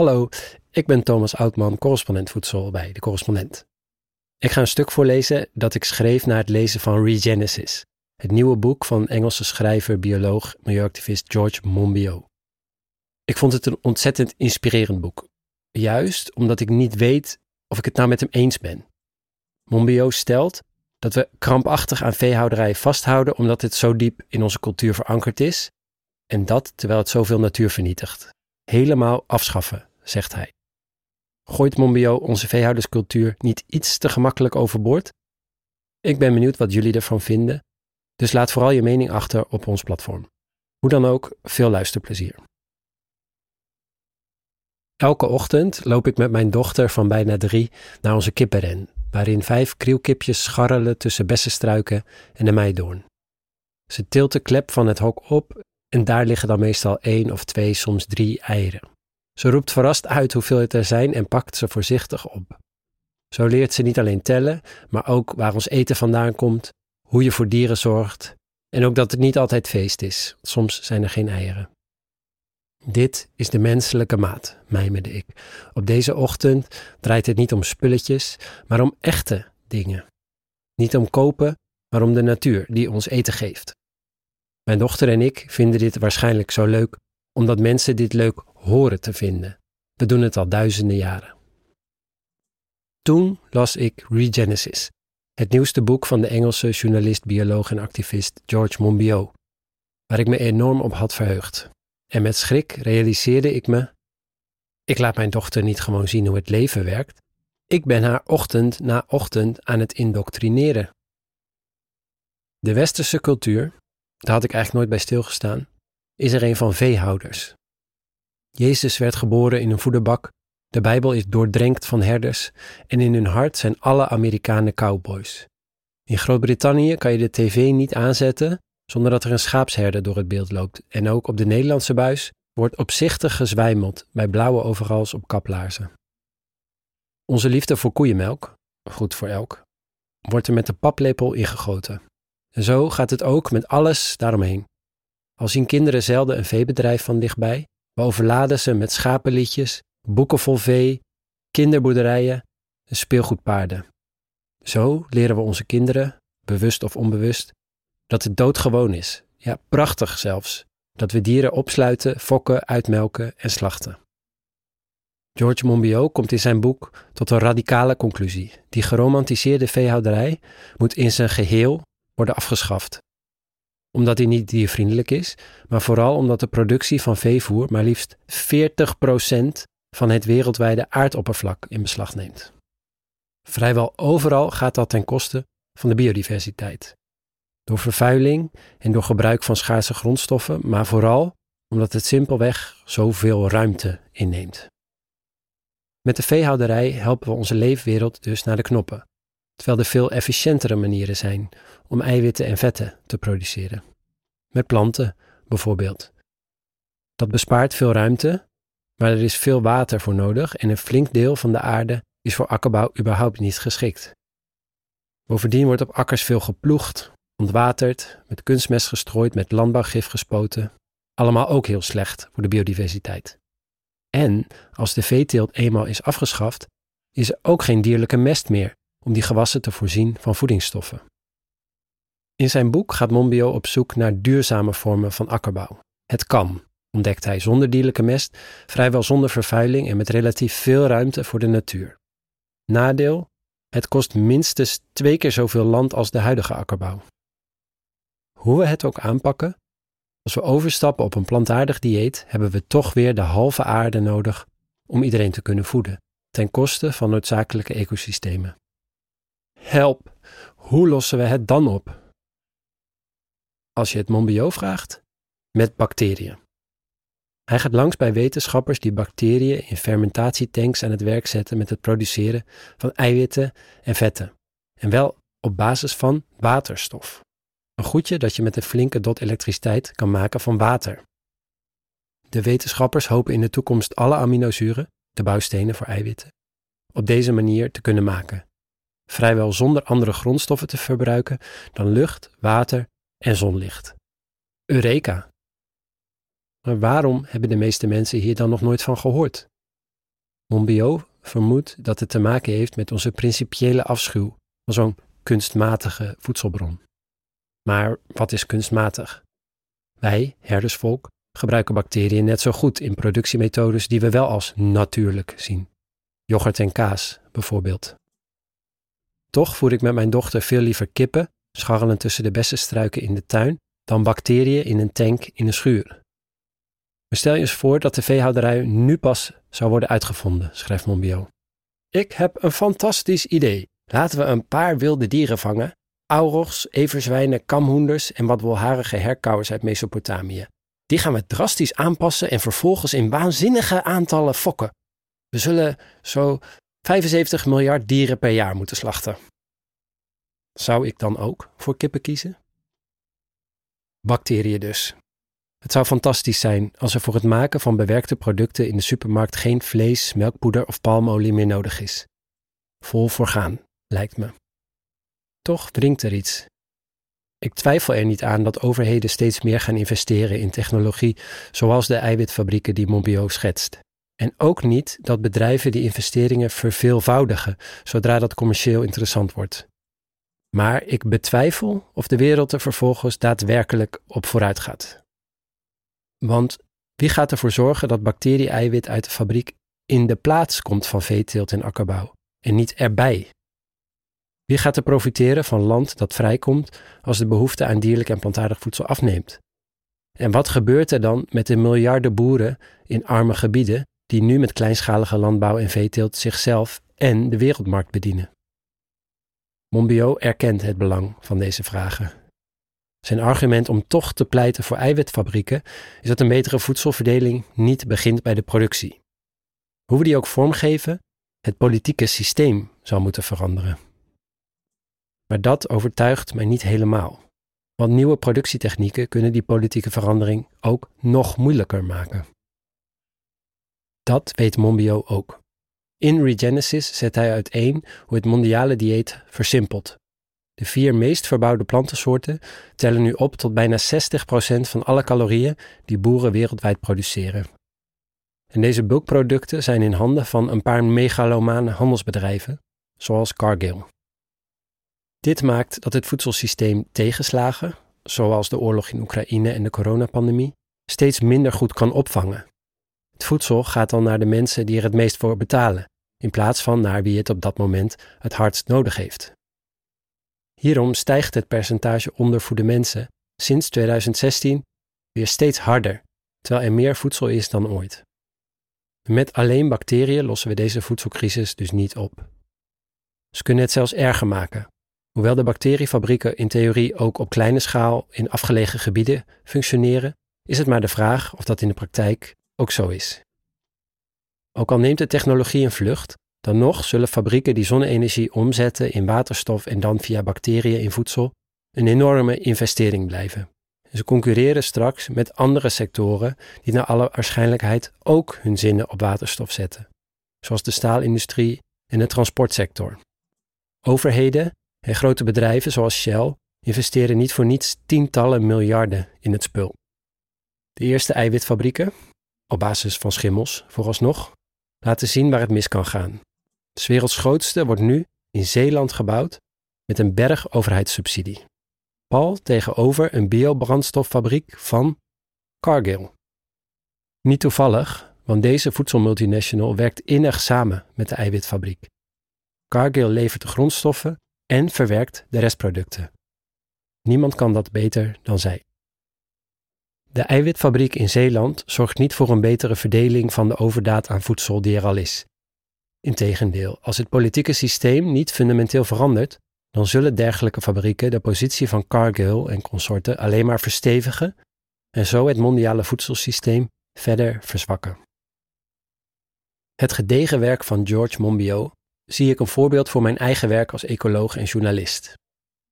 Hallo, ik ben Thomas Oudman, correspondent voedsel bij De Correspondent. Ik ga een stuk voorlezen dat ik schreef na het lezen van Regenesis, het nieuwe boek van Engelse schrijver, bioloog, milieuactivist George Monbiot. Ik vond het een ontzettend inspirerend boek, juist omdat ik niet weet of ik het nou met hem eens ben. Monbiot stelt dat we krampachtig aan veehouderij vasthouden omdat het zo diep in onze cultuur verankerd is, en dat terwijl het zoveel natuur vernietigt. Helemaal afschaffen, zegt hij. Gooit Monbiot onze veehouderscultuur niet iets te gemakkelijk overboord? Ik ben benieuwd wat jullie ervan vinden, dus laat vooral je mening achter op ons platform. Hoe dan ook, veel luisterplezier. Elke ochtend loop ik met mijn dochter van bijna drie naar onze kippenren, waarin vijf krielkipjes scharrelen tussen bessenstruiken en de meidoorn. Ze tilt de klep van het hok op en daar liggen dan meestal één of twee, soms drie eieren. Ze roept verrast uit hoeveel het er zijn en pakt ze voorzichtig op. Zo leert ze niet alleen tellen, maar ook waar ons eten vandaan komt, hoe je voor dieren zorgt en ook dat het niet altijd feest is. Soms zijn er geen eieren. Dit is de menselijke maat, mijmerde ik. Op deze ochtend draait het niet om spulletjes, maar om echte dingen. Niet om kopen, maar om de natuur die ons eten geeft. Mijn dochter en ik vinden dit waarschijnlijk zo leuk omdat mensen dit leuk horen te vinden. We doen het al duizenden jaren. Toen las ik Regenesis, het nieuwste boek van de Engelse journalist, bioloog en activist George Monbiot, waar ik me enorm op had verheugd. En met schrik realiseerde ik me: ik laat mijn dochter niet gewoon zien hoe het leven werkt. Ik ben haar ochtend na ochtend aan het indoctrineren. De westerse cultuur, daar had ik eigenlijk nooit bij stilgestaan, is er een van veehouders. Jezus werd geboren in een voederbak, de Bijbel is doordrenkt van herders en in hun hart zijn alle Amerikanen cowboys. In Groot-Brittannië kan je de tv niet aanzetten zonder dat er een schaapsherder door het beeld loopt en ook op de Nederlandse buis wordt opzichtig gezwijmeld bij blauwe overals op kaplaarzen. Onze liefde voor koeienmelk, goed voor elk, wordt er met de paplepel ingegoten. En zo gaat het ook met alles daaromheen. Al zien kinderen zelden een veebedrijf van dichtbij, we overladen ze met schapenliedjes, boeken vol vee, kinderboerderijen en speelgoedpaarden. Zo leren we onze kinderen, bewust of onbewust, dat het doodgewoon is, ja prachtig zelfs, dat we dieren opsluiten, fokken, uitmelken en slachten. George Monbiot komt in zijn boek tot een radicale conclusie. Die geromantiseerde veehouderij moet in zijn geheel worden afgeschaft. Omdat hij niet diervriendelijk is, maar vooral omdat de productie van veevoer maar liefst 40% van het wereldwijde aardoppervlak in beslag neemt. Vrijwel overal gaat dat ten koste van de biodiversiteit. Door vervuiling en door gebruik van schaarse grondstoffen, maar vooral omdat het simpelweg zoveel ruimte inneemt. Met de veehouderij helpen we onze leefwereld dus naar de knoppen, terwijl er veel efficiëntere manieren zijn om eiwitten en vetten te produceren. Met planten bijvoorbeeld. Dat bespaart veel ruimte, maar er is veel water voor nodig en een flink deel van de aarde is voor akkerbouw überhaupt niet geschikt. Bovendien wordt op akkers veel geploegd, ontwaterd, met kunstmest gestrooid, met landbouwgif gespoten. Allemaal ook heel slecht voor de biodiversiteit. En als de veeteelt eenmaal is afgeschaft, is er ook geen dierlijke mest meer om die gewassen te voorzien van voedingsstoffen. In zijn boek gaat Monbiot op zoek naar duurzame vormen van akkerbouw. Het kan, ontdekt hij zonder dierlijke mest, vrijwel zonder vervuiling en met relatief veel ruimte voor de natuur. Nadeel: het kost minstens twee keer zoveel land als de huidige akkerbouw. Hoe we het ook aanpakken, als we overstappen op een plantaardig dieet, hebben we toch weer de halve aarde nodig om iedereen te kunnen voeden, ten koste van noodzakelijke ecosystemen. Help, hoe lossen we het dan op? Als je het Monbiot vraagt, met bacteriën. Hij gaat langs bij wetenschappers die bacteriën in fermentatietanks aan het werk zetten met het produceren van eiwitten en vetten. En wel op basis van waterstof. Een goedje dat je met een flinke dot elektriciteit kan maken van water. De wetenschappers hopen in de toekomst alle aminozuren, de bouwstenen voor eiwitten, op deze manier te kunnen maken. Vrijwel zonder andere grondstoffen te verbruiken dan lucht, water en zonlicht. Eureka! Maar waarom hebben de meeste mensen hier dan nog nooit van gehoord? Monbiot vermoedt dat het te maken heeft met onze principiële afschuw van zo'n kunstmatige voedselbron. Maar wat is kunstmatig? Wij, herdersvolk, gebruiken bacteriën net zo goed in productiemethodes die we wel als natuurlijk zien. Yoghurt en kaas, bijvoorbeeld. Toch voer ik met mijn dochter veel liever kippen, scharrelend tussen de bessenstruiken in de tuin, dan bacteriën in een tank in een schuur. Maar stel je eens voor dat de veehouderij nu pas zou worden uitgevonden, schrijft Monbiot. Ik heb een fantastisch idee. Laten we een paar wilde dieren vangen. Aurochs, everzwijnen, kamhoenders en wat wolharige herkauwers uit Mesopotamië. Die gaan we drastisch aanpassen en vervolgens in waanzinnige aantallen fokken. We zullen zo 75 miljard dieren per jaar moeten slachten. Zou ik dan ook voor kippen kiezen? Bacteriën dus. Het zou fantastisch zijn als er voor het maken van bewerkte producten in de supermarkt geen vlees, melkpoeder of palmolie meer nodig is. Vol voor gaan, lijkt me. Toch dringt er iets. Ik twijfel er niet aan dat overheden steeds meer gaan investeren in technologie zoals de eiwitfabrieken die Monbiot schetst. En ook niet dat bedrijven die investeringen verveelvoudigen zodra dat commercieel interessant wordt. Maar ik betwijfel of de wereld er vervolgens daadwerkelijk op vooruit gaat. Want wie gaat ervoor zorgen dat bacterie-eiwit uit de fabriek in de plaats komt van veeteelt en akkerbouw en niet erbij? Wie gaat er profiteren van land dat vrijkomt als de behoefte aan dierlijk en plantaardig voedsel afneemt? En wat gebeurt er dan met de miljarden boeren in arme gebieden die nu met kleinschalige landbouw en veeteelt zichzelf en de wereldmarkt bedienen? Monbiot erkent het belang van deze vragen. Zijn argument om toch te pleiten voor eiwitfabrieken is dat een betere voedselverdeling niet begint bij de productie. Hoe we die ook vormgeven, het politieke systeem zou moeten veranderen. Maar dat overtuigt mij niet helemaal, want nieuwe productietechnieken kunnen die politieke verandering ook nog moeilijker maken. Dat weet Monbiot ook. In Regenesis zet hij uiteen hoe het mondiale dieet versimpelt. De vier meest verbouwde plantensoorten tellen nu op tot bijna 60% van alle calorieën die boeren wereldwijd produceren. En deze bulkproducten zijn in handen van een paar megalomane handelsbedrijven, zoals Cargill. Dit maakt dat het voedselsysteem tegenslagen, zoals de oorlog in Oekraïne en de coronapandemie, steeds minder goed kan opvangen. Het voedsel gaat dan naar de mensen die er het meest voor betalen, in plaats van naar wie het op dat moment het hardst nodig heeft. Hierom stijgt het percentage ondervoede mensen sinds 2016 weer steeds harder, terwijl er meer voedsel is dan ooit. Met alleen bacteriën lossen we deze voedselcrisis dus niet op. Ze kunnen het zelfs erger maken. Hoewel de bacteriefabrieken in theorie ook op kleine schaal in afgelegen gebieden functioneren, is het maar de vraag of dat in de praktijk ook zo is. Ook al neemt de technologie een vlucht, dan nog zullen fabrieken die zonne-energie omzetten in waterstof en dan via bacteriën in voedsel een enorme investering blijven. Ze concurreren straks met andere sectoren die naar alle waarschijnlijkheid ook hun zinnen op waterstof zetten, zoals de staalindustrie en de transportsector. Overheden en grote bedrijven zoals Shell investeren niet voor niets tientallen miljarden in het spul. De eerste eiwitfabrieken, op basis van schimmels vooralsnog, laten zien waar het mis kan gaan. De werelds grootste wordt nu in Zeeland gebouwd met een berg overheidssubsidie. Pal tegenover een biobrandstoffabriek van Cargill. Niet toevallig, want deze voedselmultinational werkt innig samen met de eiwitfabriek. Cargill levert de grondstoffen en verwerkt de restproducten. Niemand kan dat beter dan zij. De eiwitfabriek in Zeeland zorgt niet voor een betere verdeling van de overdaad aan voedsel die er al is. Integendeel, als het politieke systeem niet fundamenteel verandert, dan zullen dergelijke fabrieken de positie van Cargill en consorten alleen maar verstevigen en zo het mondiale voedselsysteem verder verzwakken. Het gedegen werk van George Monbiot zie ik een voorbeeld voor mijn eigen werk als ecoloog en journalist.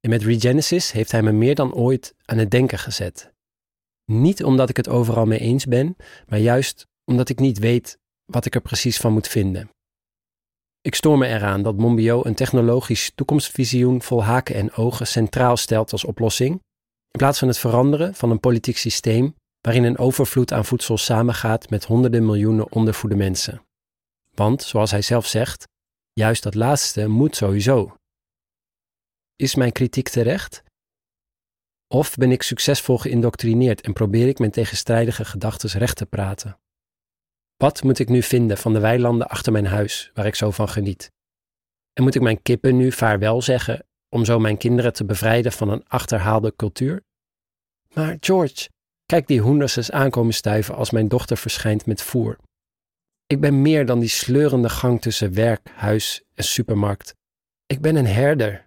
En met Regenesis heeft hij me meer dan ooit aan het denken gezet. Niet omdat ik het overal mee eens ben, maar juist omdat ik niet weet wat ik er precies van moet vinden. Ik stoor me eraan dat Monbiot een technologisch toekomstvisioen vol haken en ogen centraal stelt als oplossing, in plaats van het veranderen van een politiek systeem waarin een overvloed aan voedsel samengaat met honderden miljoenen ondervoede mensen. Want, zoals hij zelf zegt, juist dat laatste moet sowieso. Is mijn kritiek terecht? Of ben ik succesvol geïndoctrineerd en probeer ik mijn tegenstrijdige gedachten recht te praten? Wat moet ik nu vinden van de weilanden achter mijn huis, waar ik zo van geniet? En moet ik mijn kippen nu vaarwel zeggen om zo mijn kinderen te bevrijden van een achterhaalde cultuur? Maar George, kijk die hoenders eens aankomen stuiven als mijn dochter verschijnt met voer. Ik ben meer dan die sleurende gang tussen werk, huis en supermarkt. Ik ben een herder.